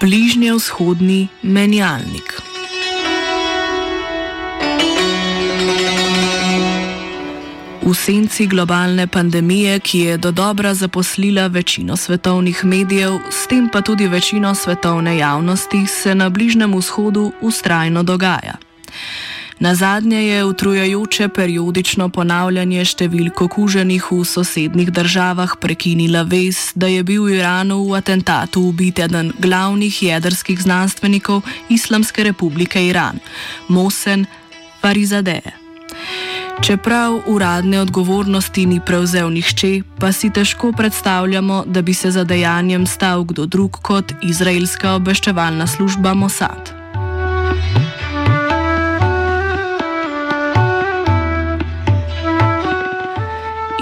Bližnje vzhodni menjalnik. V senci globalne pandemije, ki je do dobra zaposlila večino svetovnih medijev, s tem pa tudi večino svetovne javnosti, se na Bližnjem vzhodu ustrajno dogaja. Na zadnje je utrujajoče periodično ponavljanje številk okuženih v sosednjih državah prekinila vez, da je bil v Iranu v atentatu ubit eden glavnih jedrskih znanstvenikov Islamske republike Iran, Mosen Farizadeh. Čeprav uradne odgovornosti ni prevzel nihče, pa si težko predstavljamo, da bi se za dejanjem stal kdo drug kot izraelska obveščevalna služba Mossad.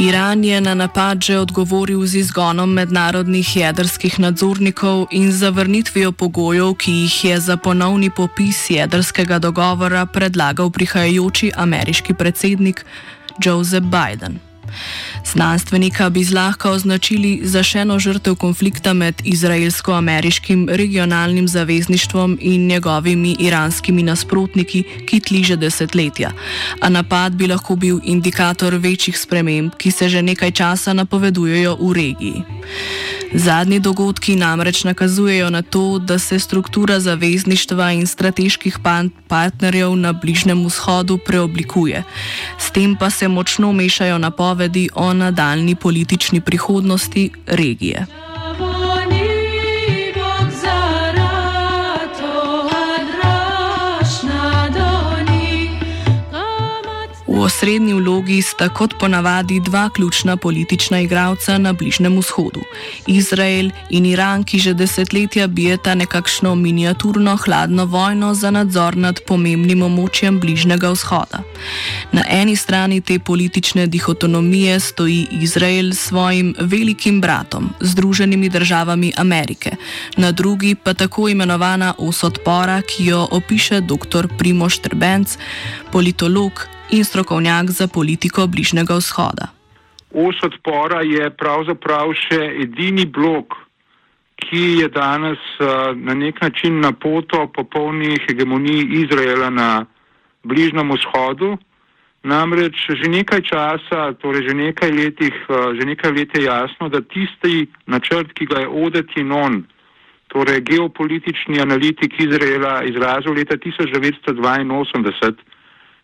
Iran je na napad že odgovoril z izgonom mednarodnih jedrskih nadzornikov in zavrnitvijo pogojev, ki jih je za ponovni popis jedrskega dogovora predlagal prihajajoči ameriški predsednik Joseph Biden. Znanstvenika bi zlahka označili za še eno žrtev konflikta med izraelsko-ameriškim regionalnim zavezništvom in njegovimi iranskimi nasprotniki, ki tli že desetletja. A napad bi lahko bil indikator večjih sprememb, ki se že nekaj časa napovedujejo v regiji. Zadnji dogodki namreč nakazujejo na to, da se struktura zavezništva in strateških partnerjev na Bližnem vzhodu preoblikuje. S tem pa se močno mešajo napovedi o nadaljni politični prihodnosti regije. Osrednji vlogi sta kot ponavadi dva ključna politična igralca na Bližnem vzhodu: Izrael in Iran, ki že desetletja bijeta nekakšno miniaturno hladno vojno za nadzor nad pomembnim območjem Bližnjega vzhoda. Na eni strani te politične dihotomije stoji Izrael s svojim velikim bratom, Združenimi državami Amerike, na drugi pa tako imenovana os odpora, ki jo opiše dr. Primoš Trbenc, politolog in strokovnjak za politiko Bližnjega vzhoda. Os odpora je pravzaprav še edini blok, ki je danes uh, na nek način na poto popolni hegemoniji Izraela na Bližnjem vzhodu. Namreč že nekaj časa, torej že nekaj letih, uh, že nekaj let je jasno, da tisti načrt, ki ga je Odeti Non, torej geopolitični analitik Izraela, izrazil leta 1982,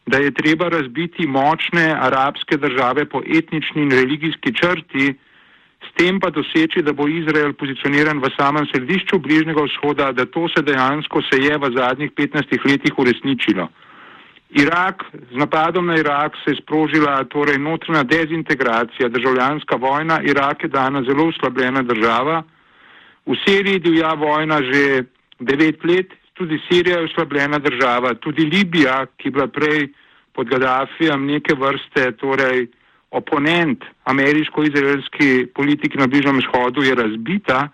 da je treba razbiti močne arabske države po etnični in religijski črti, s tem pa doseči, da bo Izrael pozicioniran v samem središču Bližnjega vzhoda, da to se dejansko se je v zadnjih 15 letih uresničilo. Irak, z napadom na Irak se je sprožila torej notranja dezintegracija, državljanska vojna, Irak je danes zelo uslabljena država, v Siriji divja vojna že devet let, tudi Sirija je uslabljena država, tudi Libija, ki je bila prej pod Gaddafijem neke vrste, torej oponent ameriško-izraelski politiki na Bližnjem vzhodu, je razbita.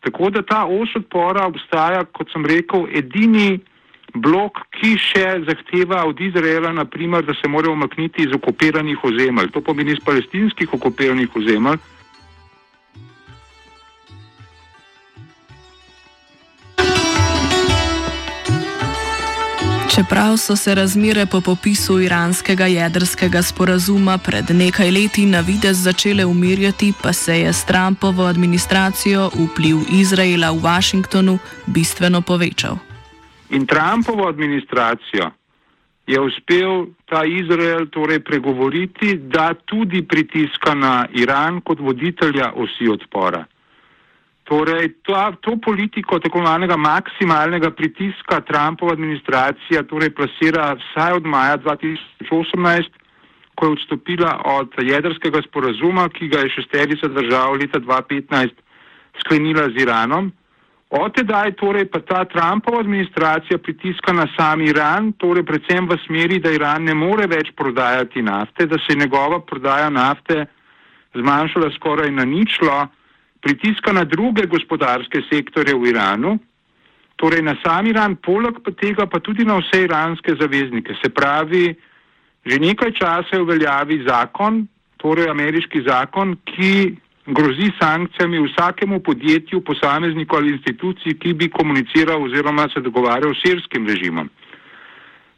Tako da ta os odpora obstaja, kot sem rekel, edini blok, ki še zahteva od Izraela, naprimer, da se mora umakniti iz okupiranih ozemelj. To pomeni iz palestinskih okupiranih ozemelj. Čeprav so se razmere po popisu iranskega jedrskega sporazuma pred nekaj leti na videz začele umirjati, pa se je s Trumpovo administracijo vpliv Izraela v Washingtonu bistveno povečal. In Trumpovo administracijo je uspel ta Izrael torej pregovoriti, da tudi pritiska na Iran kot voditelja osi odpora. Torej, to, to politiko tako imenovanega maksimalnega pritiska Trumpova administracija torej plasira vsaj od maja 2018, ko je odstopila od jedrskega sporazuma, ki ga je šesterica držav leta 2015 sklenila z Iranom. Od tedaj torej pa ta Trumpova administracija pritiska na sam Iran, torej predvsem v smeri, da Iran ne more več prodajati nafte, da se je njegova prodaja nafte zmanjšala skoraj na ničlo, pritiska na druge gospodarske sektore v Iranu, torej na sam Iran, poleg tega pa tudi na vse iranske zaveznike. Se pravi, že nekaj časa je v veljavi zakon, torej ameriški zakon, ki grozi sankcijami vsakemu podjetju, posamezniku ali instituciji, ki bi komuniciral oziroma se dogovarjal s sirskim režimom.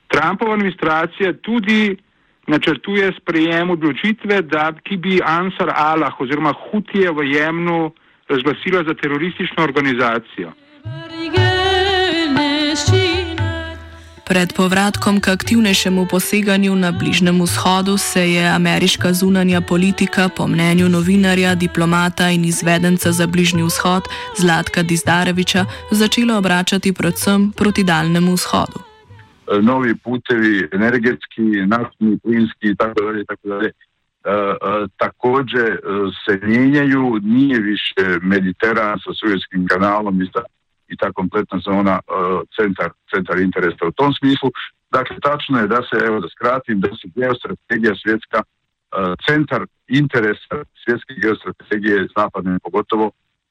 Trumpova administracija tudi načrtuje sprejem odločitve, da ki bi Ansar Allah oziroma Hutije v Jemnu razglasila za teroristično organizacijo. Pred povratkom k aktivnejšemu poseganju na Bližnem vzhodu se je ameriška zunanja politika, po mnenju novinarja, diplomata in izvedenca za Bližnji vzhod Zlatka Dizdareviča, začela obračati predvsem proti Daljnemu vzhodu. Novi putevi, energetski, naftni, plinski itd. itd. Također se mijenjaju, nije više Mediteran sa Sujetskim kanalom i i ta kompletna zona centar, centar interesa u tom smislu. Dakle, tačno je da se, evo da skratim, da se geostrategija svjetska, centar interesa svjetske geostrategije zapadne pogotovo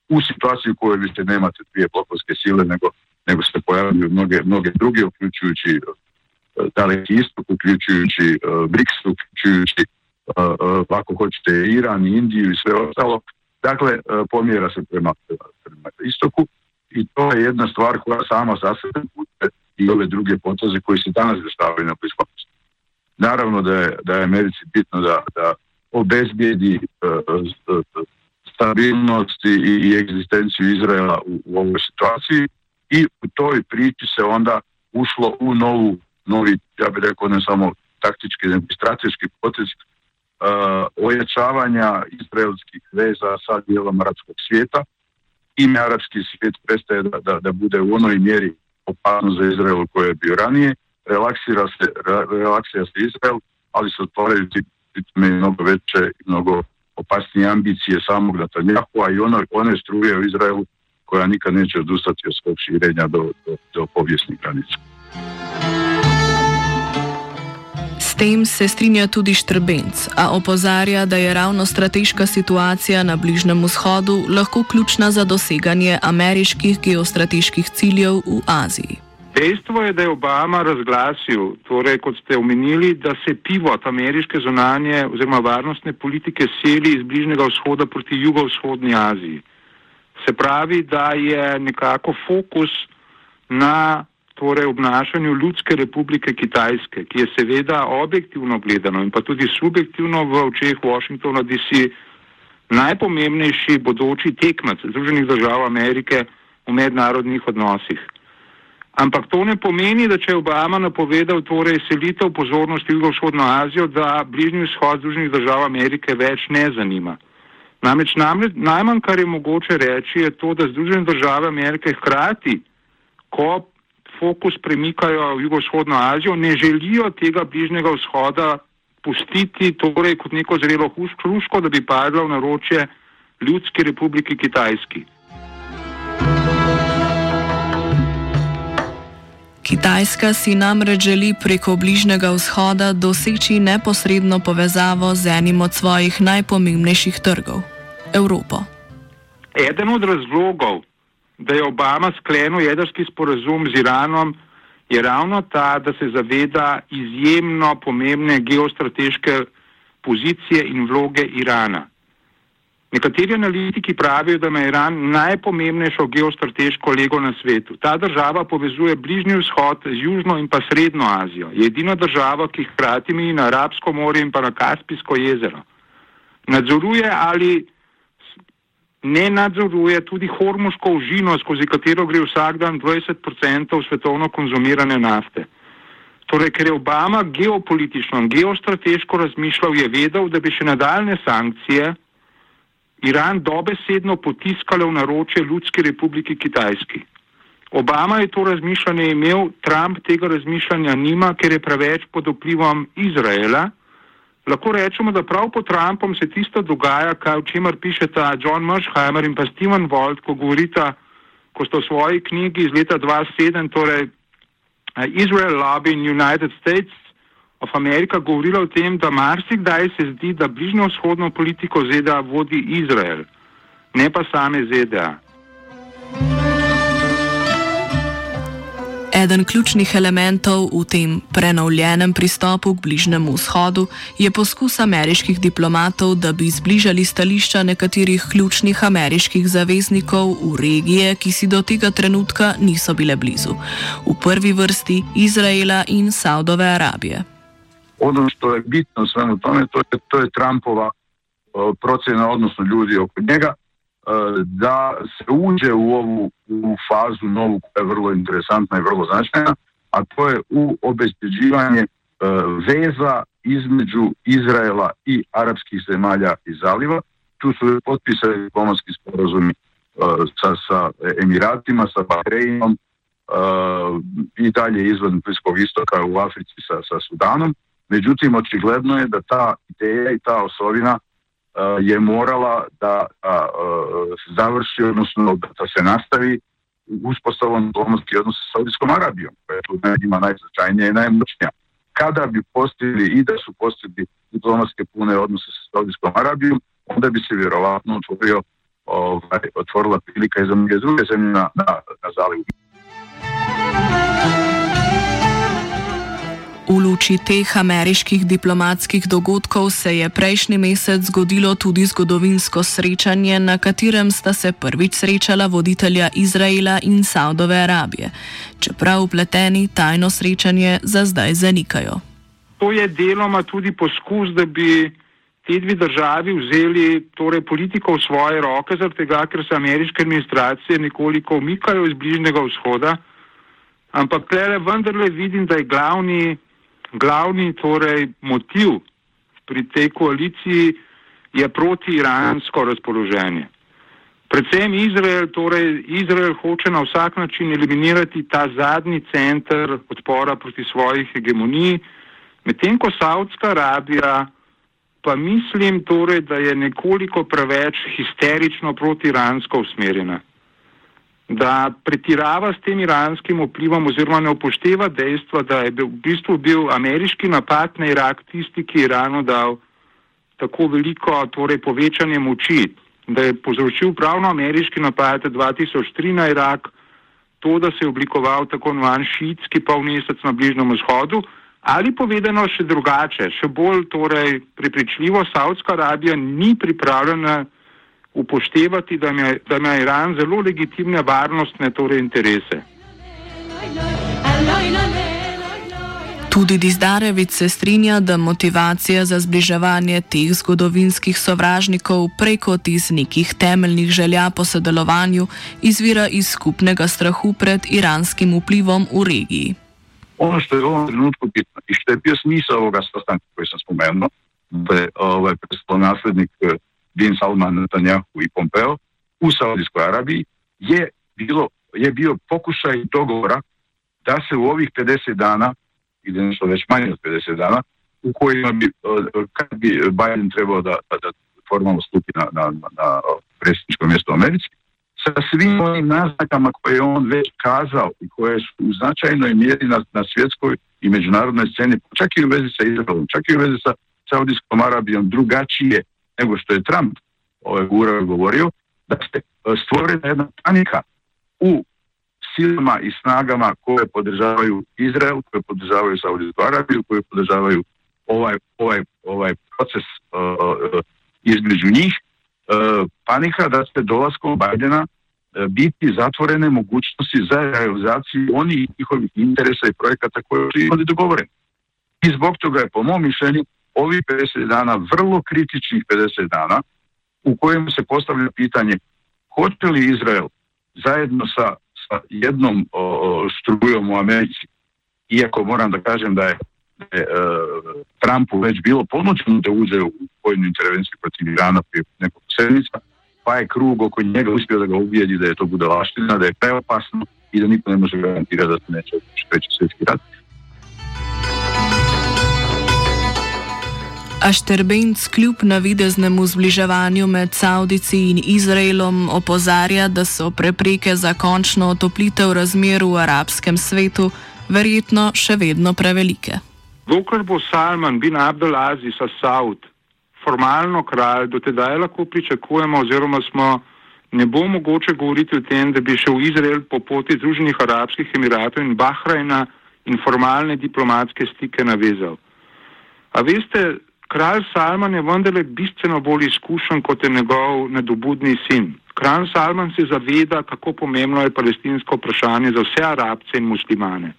u situaciji u kojoj više nemate dvije blokovske sile, nego, nego se pojavljuju mnoge, mnoge druge, uključujući uh, daleki istok, uključujući uh, BRICS, uključujući uh, ako hoćete Iran, Indiju i sve ostalo. Dakle, pomjera se prema, prema istoku i to je jedna stvar koja sama za sebe i ove druge poteze koji se danas dešavaju na Bliskom Naravno da je, da je Americi bitno da, da obezbijedi stabilnost i, i egzistenciju Izraela u, u ovoj situaciji i u toj priči se onda ušlo u novu, novi, ja bih rekao ne samo taktički, nego strateški potez uh, ojačavanja izraelskih veza sa dijelom arapskog svijeta. I arapski svijet prestaje da, da, da bude u onoj mjeri opasno za Izrael koje je bio ranije, relaksira se, relaksira se Izrael, ali se otvaraju mnogo veće i mnogo opasnije ambicije samog Netanjahua i ono, one struje u Izraelu koja nikad neće odustati od svog širenja do, do, do povijesnih granica. tem se strinja tudi Štrbenc, a opozarja, da je ravno strateška situacija na Bližnem vzhodu lahko ključna za doseganje ameriških geostrateških ciljev v Aziji. Dejstvo je, da je Obama razglasil, torej kot ste omenili, da se pivot ameriške zonanje oziroma varnostne politike seli iz Bližnjega vzhoda proti jugovzhodni Aziji. Se pravi, da je nekako fokus na torej obnašanju ljudske republike Kitajske, ki je seveda objektivno gledano in pa tudi subjektivno v očeh Washingtona DC najpomembnejši bodoči tekmec Združenih držav Amerike v mednarodnih odnosih. Ampak to ne pomeni, da če je Obama napovedal torej selitev pozornosti v Jugovzhodno Azijo, da bližnji vzhod Združenih držav Amerike več ne zanima. Namreč najmanj, kar je mogoče reči, je to, da Združene države Amerike hkrati, ko fokus premikajo v jugovzhodno Azijo, ne želijo tega bližnjega vzhoda pustiti torej kot neko zrelo hruško, da bi padla v naročje ljudski republiki Kitajski. Kitajska si namreč želi preko bližnjega vzhoda doseči neposredno povezavo z enim od svojih najpomembnejših trgov - Evropo. Eden od razlogov, da je Obama sklenil jedrski sporazum z Iranom, je ravno ta, da se zaveda izjemno pomembne geostrateške pozicije in vloge Irana. Nekateri analitiki pravijo, da ima Iran najpomembnejšo geostrateško lego na svetu. Ta država povezuje Bližnji vzhod z Južno in pa Srednjo Azijo. Je edina država, ki hkrati meji na Arabsko morje in pa na Kaspijsko jezero. Nadzoruje ali ne nadzoruje tudi hormuško užino, skozi katero gre vsak dan 20% svetovno konzumirane nafte. Torej, ker je Obama geopolitično in geostrateško razmišljal, je vedel, da bi še nadaljne sankcije Iran dobesedno potiskale v naročje Ljudski republiki Kitajski. Obama je to razmišljanje imel, Trump tega razmišljanja nima, ker je preveč pod vplivom Izraela. Lahko rečemo, da prav pod Trumpom se tisto dogaja, kaj o čemer pišeta John Mersheimer in pa Steven Wald, ko govorita, ko sta v svoji knjigi iz leta 2007, torej Israel Lobby in United States of America, govorila o tem, da marsikdaj se zdi, da bližnjo vzhodno politiko ZDA vodi Izrael, ne pa same ZDA. Eden ključnih elementov v tem prenovljenem pristopu k Bližnjemu vzhodu je poskus ameriških diplomatov, da bi zbližali stališča nekaterih ključnih ameriških zaveznikov v regije, ki si do tega trenutka niso bile blizu. V prvi vrsti Izraela in Saudove Arabije. Ono što je bitno svemu tome, to je, to je Trumpova uh, procjena, odnosno ljudi oko njega, da se uđe u ovu u fazu novu koja je vrlo interesantna i vrlo značajna, a to je u obezbeđivanje veza između Izraela i arapskih zemalja i zaliva. Tu su potpisani diplomatski sporazumi sa, sa Emiratima, sa Bahreinom i dalje izvan Bliskog istoka u Africi sa, sa Sudanom. Međutim, očigledno je da ta ideja i ta osovina je morala da, da završi, odnosno da se nastavi uspostavom diplomatskih odnosa sa Saudijskom Arabijom, koja je tu njima najznačajnija i najmoćnija. Kada bi postigli i da su postigli diplomatske pune odnose sa Saudijskom Arabijom, onda bi se vjerovatno otvorio, ovaj, otvorila prilika i za mnoge druge zemlje na, na. Luči teh ameriških diplomatskih dogodkov se je prejšnji mesec zgodilo tudi zgodovinsko srečanje, na katerem sta se prvič srečala voditelja Izraela in Saudove Arabije. Čeprav upleteni tajno srečanje za zdaj zanikajo. To je deloma tudi poskus, da bi te dve državi vzeli torej, politiko v svoje roke, zaradi tega, ker se ameriške administracije nekoliko umikajo iz bližnjega vzhoda. Ampak vendarle vidim, da je glavni glavni torej, motiv pri tej koaliciji je protiiransko razpoloženje. Predvsem Izrael, torej Izrael hoče na vsak način eliminirati ta zadnji center odpora proti svojih hegemoniji, medtem ko Saudska Arabija pa mislim torej, da je nekoliko preveč histerično protiiransko usmerjena da pretirava s tem iranskim vplivom oziroma ne upošteva dejstva, da je bil, v bistvu bil ameriški napad na Irak tisti, ki je Iranu dal tako veliko torej, povečanje moči, da je povzročil pravno ameriški napad 2003 na Irak, to, da se je oblikoval tako imenovan šiitski polmesec na Bližnjem vzhodu, ali povedano še drugače, še bolj torej, prepričljivo, Saudska Arabija ni pripravljena upoštevati, da ima, da ima Iran zelo legitimne varnostne torej, interese. Tudi Dizdarevic se strinja, da motivacija za zbliževanje teh zgodovinskih sovražnikov preko iz nekih temeljnih želja po sodelovanju izvira iz skupnega strahu pred iranskim vplivom v regiji. Ono što je u ovom trenutku bitno i što je bio smisao ovoga sastanka koji sam spomenuo, da je ovaj naslednik bin Salman Netanjahu i Pompeo u Saudijskoj Arabiji je, bilo, je bio pokušaj dogovora da se u ovih 50 dana, ili nešto već manje od 50 dana, u kojima bi, kad bi Biden trebao da, da formalno stupi na, na, na predsjedničko mjesto u Americi, sa svim onim naznakama koje je on već kazao i koje su u značajnoj mjeri na, na svjetskoj i međunarodnoj sceni, čak i u vezi sa Izraelom, čak i u vezi sa Saudijskom Arabijom, drugačije nego što je Trump ovaj, govorio, da se stvorena jedna panika u silama i snagama koje podržavaju Izrael, koje podržavaju Saudijsku Arabiju, koje podržavaju ovaj, ovaj, ovaj proces uh, između njih panika da će dolaskom Bajdena biti zatvorene mogućnosti za realizaciju onih njihovih interesa i projekata koje su imali dogovoreni. I zbog toga je po mom mišljenju ovih 50 dana vrlo kritičnih 50 dana u kojemu se postavlja pitanje hoće li Izrael zajedno sa, sa jednom o, strujom u Americi, iako moram da kažem da je, da e, Trumpu već bilo ponuđeno da uđe u vojnu intervenciju protiv Irana prije nekog sedmica, pa je krug oko njega uspio da ga ubijedi da je to bude laština, da je preopasno i da niko ne može garantirati da se neće treći svjetski rat. A Šterbenc kljub navideznemu zbliževanju med Saudici in Izraelom opozarja, da so prepreke za končno otoplitev razmer v arabskem svetu verjetno še vedno prevelike. Dokler bo Salman bin Abdelaziz Saud formalno kralj, do tedaj lahko pričakujemo oziroma smo, ne bo mogoče govoriti o tem, da bi šel Izrael po poti Združenih arabskih emiratov in Bahrajna in formalne diplomatske stike navezal. A veste, kralj Salman je vendarle bistveno bolj izkušen kot je njegov nedobudni sin. Kralj Salman se zaveda, kako pomembno je palestinsko vprašanje za vse arabce in muslimane.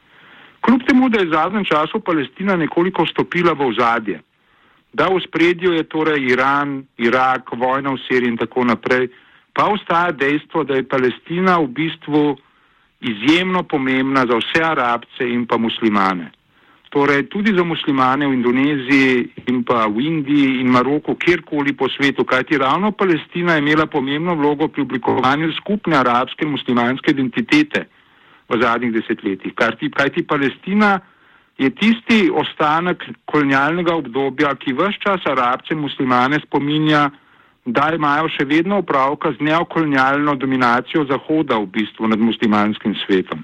Kljub temu, da je v zadnjem času Palestina nekoliko stopila v ozadje, da v spredju je torej Iran, Irak, vojna v Siriji in tako naprej, pa ostaja dejstvo, da je Palestina v bistvu izjemno pomembna za vse arabce in pa muslimane torej tudi za muslimane v Indoneziji in pa v Indiji in Maroku, kjerkoli po svetu, kajti ravno Palestina je imela pomembno vlogo pri oblikovanju skupne arabske in muslimanske identitete v zadnjih desetletjih. Kajti, kajti Palestina je tisti ostanek kolonialnega obdobja, ki vse čas arabce in muslimane spominja, da imajo še vedno upravka z neokolonialno dominacijo Zahoda v bistvu nad muslimanskim svetom.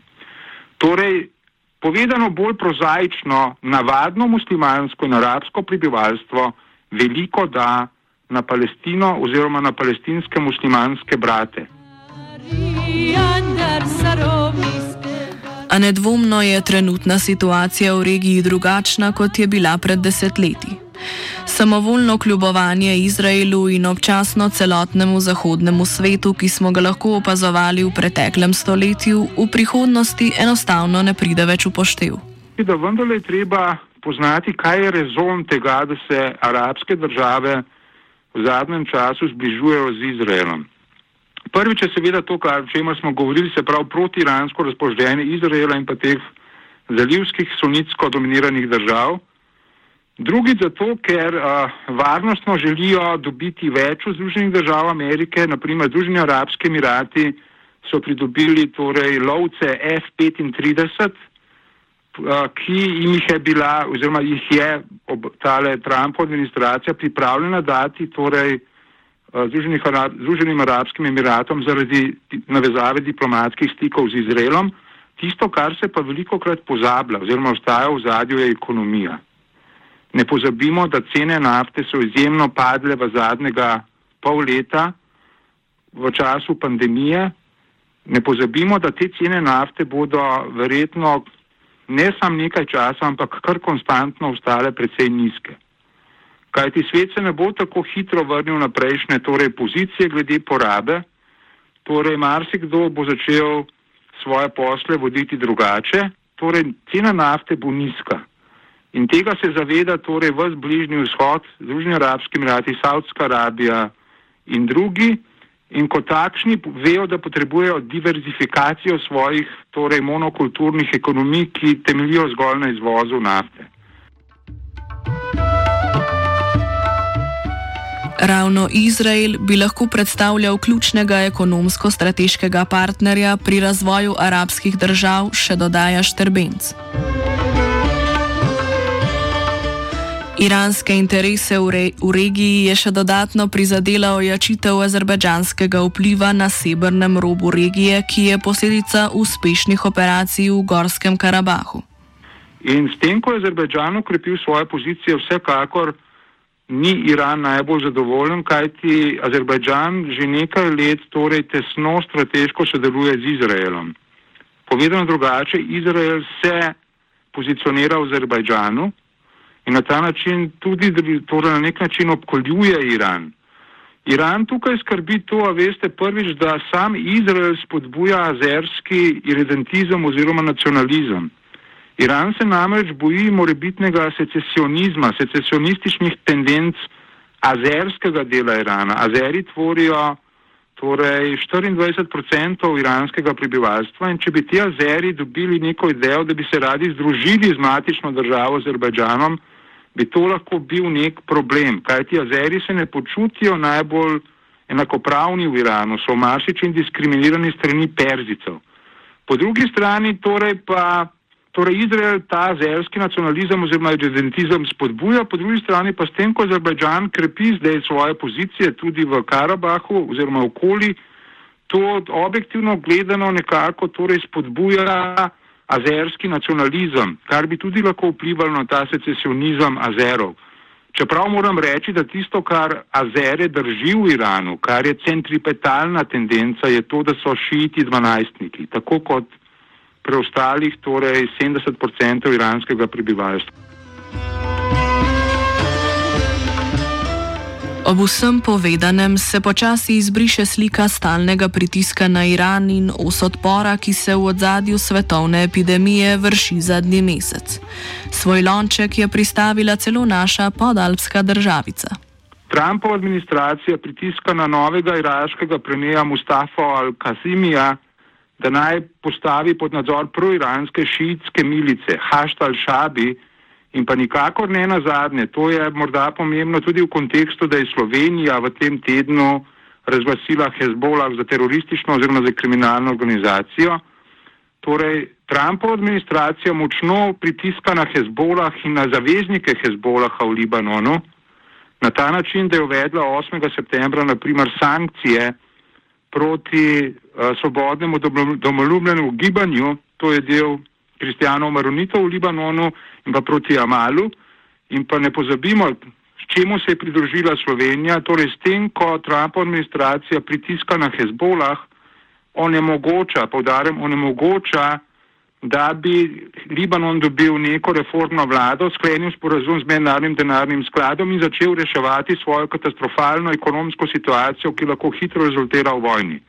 Torej, Povedano bolj prozaično, navadno muslimansko in arabsko prebivalstvo veliko da na Palestino oziroma na palestinske muslimanske brate. A nedvomno je trenutna situacija v regiji drugačna, kot je bila pred desetletji. Samovoljno kljubovanje Izraelu in občasno celotnemu zahodnemu svetu, ki smo ga lahko opazovali v preteklem stoletju, v prihodnosti enostavno ne pride več v poštev. Da vendarle je treba poznati, kaj je rezon tega, da se arabske države v zadnjem času zbližujejo z Izraelom. Prvič je seveda to, o čemer smo govorili, se pravi protiransko razpoloženje Izraela in pa teh zalivskih sunitsko dominiranih držav. Drugi zato, ker uh, varnostno želijo dobiti več v Združenih držav Amerike, naprimer Združeni arabski emirati so pridobili torej lovce F-35, uh, ki jim jih je bila oziroma jih je ob, tale Trumpova administracija pripravljena dati torej uh, Združenim arabskim emiratom zaradi navezave diplomatskih stikov z Izraelom. Tisto, kar se pa veliko krat pozablja oziroma ostaja v zadju, je ekonomija. Ne pozabimo, da cene nafte so izjemno padle v zadnjega pol leta v času pandemije. Ne pozabimo, da te cene nafte bodo verjetno ne samo nekaj časa, ampak kar konstantno ostale precej nizke. Kajti svet se ne bo tako hitro vrnil na prejšnje torej pozicije glede porabe, torej marsikdo bo začel svoje posle voditi drugače, torej cena nafte bo nizka. In tega se zaveda torej vse bližnji vzhod, Združeni arabski emirati, Saudska Arabija in drugi. In kot takšni vejo, da potrebujejo diverzifikacijo svojih torej monokulturnih ekonomij, ki temeljijo zgolj na izvozu nafte. Ravno Izrael bi lahko predstavljal ključnega ekonomsko-strateškega partnerja pri razvoju arabskih držav, še dodaja Šterbenc. Iranske interese v, re, v regiji je še dodatno prizadela ojačitev azerbajdžanskega vpliva na severnem robu regije, ki je posledica uspešnih operacij v Gorskem Karabahu. In s tem, ko je Azerbajdžan ukrepil svoje pozicije, vsekakor ni Iran najbolj zadovoljen, kajti Azerbajdžan že nekaj let torej tesno strateško sodeluje z Izraelom. Povedano drugače, Izrael se pozicionira v Azerbajdžanu in na ta način tudi, torej na nek način obkoljuje Iran. Iran tukaj skrbi to, a veste, prvič, da sam Izrael spodbuja azerski iredentizem oziroma nacionalizem. Iran se namreč boji morebitnega secesionizma, secesionističnih tendenc azerskega dela Irana. Azeri tvorijo torej 24% iranskega prebivalstva in če bi ti azeri dobili neko idejo, da bi se radi združili z matično državo Azerbajdžanom, bi to lahko bil nek problem, kajti azeri se ne počutijo najbolj enakopravni v Iranu, so marsičem diskriminirani strani Perzicev. Po drugi strani torej pa torej Izrael ta azerski nacionalizem oziroma identizem spodbuja, po drugi strani pa s tem, ko Azerbajdžan krepi zdaj svoje pozicije tudi v Karabahu oziroma okoli, to objektivno gledano nekako torej spodbuja azerski nacionalizem, kar bi tudi lahko vplivalo na ta secesionizem azerov. Čeprav moram reči, da tisto, kar azere drži v Iranu, kar je centripetalna tendenca, je to, da so šiti dvanajstniki, tako kot preostalih, torej 70% iranskega prebivalstva. Ob vsem povedanem se počasi izbriše slika stalnega pritiska na Iran in os odpora, ki se v odzadju svetovne epidemije vrši zadnji mesec. Svoj lonček je pristavila celo naša podalpska državica. Trumpova administracija pritiska na novega iraškega premijeja Mustafa al-Kazimija, da naj postavi pod nadzor proiranske šiitske milice, Haštal Šabi in pa nikakor ne na zadnje. To je morda pomembno tudi v kontekstu, da je Slovenija v tem tednu razglasila Hezbolah za teroristično oziroma za kriminalno organizacijo. Torej, Trumpova administracija močno pritiska na Hezbolah in na zaveznike Hezbolaha v Libanonu na ta način, da je uvedla 8. septembra naprimer sankcije proti uh, svobodnemu domoljubnemu gibanju, to je del kristijanov maronitov v Libanonu in pa proti Amalu. In pa ne pozabimo, s čemu se je pridružila Slovenija, torej s tem, ko Trumpova administracija pritiska na Hezbolah, onemogoča, povdarjam, onemogoča, da bi Libanon dobil neko reformno vlado, sklenil sporazum z mednarodnim denarnim skladom in začel reševati svojo katastrofalno ekonomsko situacijo, ki lahko hitro rezultira v vojni.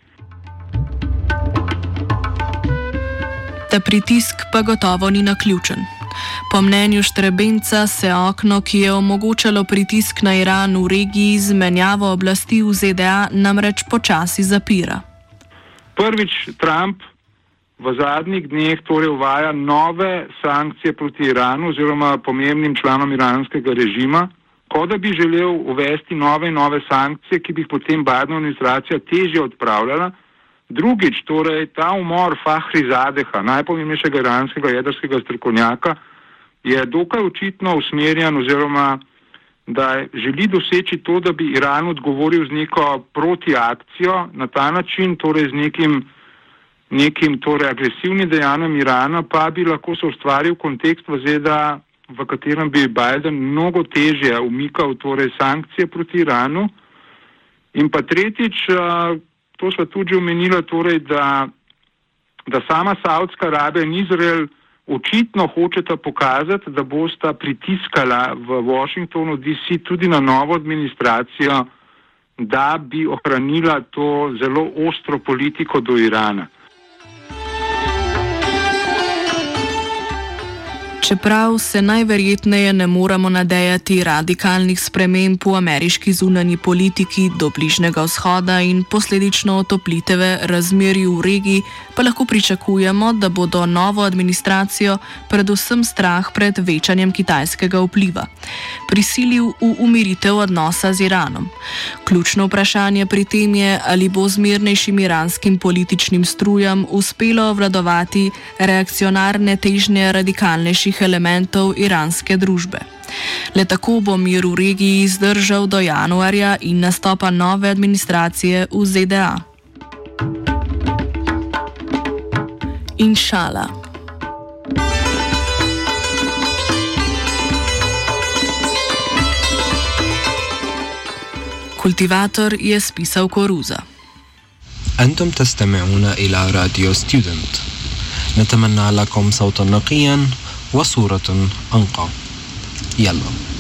Ta pritisk pa gotovo ni naključen. Po mnenju Štrebenca se okno, ki je omogočalo pritisk na Iran v regiji z menjavo oblasti v ZDA, namreč počasi zapira. Prvič, Trump v zadnjih dneh torej uvaja nove sankcije proti Iranu oziroma pomembnim članom iranskega režima, kot da bi želel uvesti nove in nove sankcije, ki bi jih potem Bidnova administracija težje odpravljala. Drugič, torej ta umor Fahri Zadeha, najpomembnejšega iranskega jedrskega strokovnjaka, je dokaj očitno usmerjen oziroma da želi doseči to, da bi Iran odgovoril z neko protiakcijo na ta način, torej z nekim nekim torej agresivnim dejanjem Irana, pa bi lahko se ustvaril kontekst v ZDA, v katerem bi Biden mnogo težje umikal torej sankcije proti Iranu. In pa tretjič, to smo tudi omenili, torej, da, da sama Saudska Arabija in Izrael očitno hočeta pokazati, da bosta pritiskala v Washingtonu DC tudi na novo administracijo, da bi ohranila to zelo ostro politiko do Irana. Čeprav se najverjetneje ne moramo nadejati radikalnih sprememb v ameriški zunani politiki do Bližnjega vzhoda in posledično otopliteve razmeri v regiji, pa lahko pričakujemo, da bodo novo administracijo predvsem strah pred večanjem kitajskega vpliva prisilil v umiritev odnosa z Iranom. Ključno vprašanje pri tem je, ali bo z mirnejšim iranskim političnim strujem uspelo obvladovati reakcionarne težnje radikalnejših elementov iranske družbe. Le tako bo mir v regiji zdržal do januarja in nastopa nove administracije v ZDA. Inšala. Kultivator je spisal koruza. أنتم تستمعون إلى راديو ستودنت نتمنى لكم صوتا نقيا وصورة أنقى. يلا.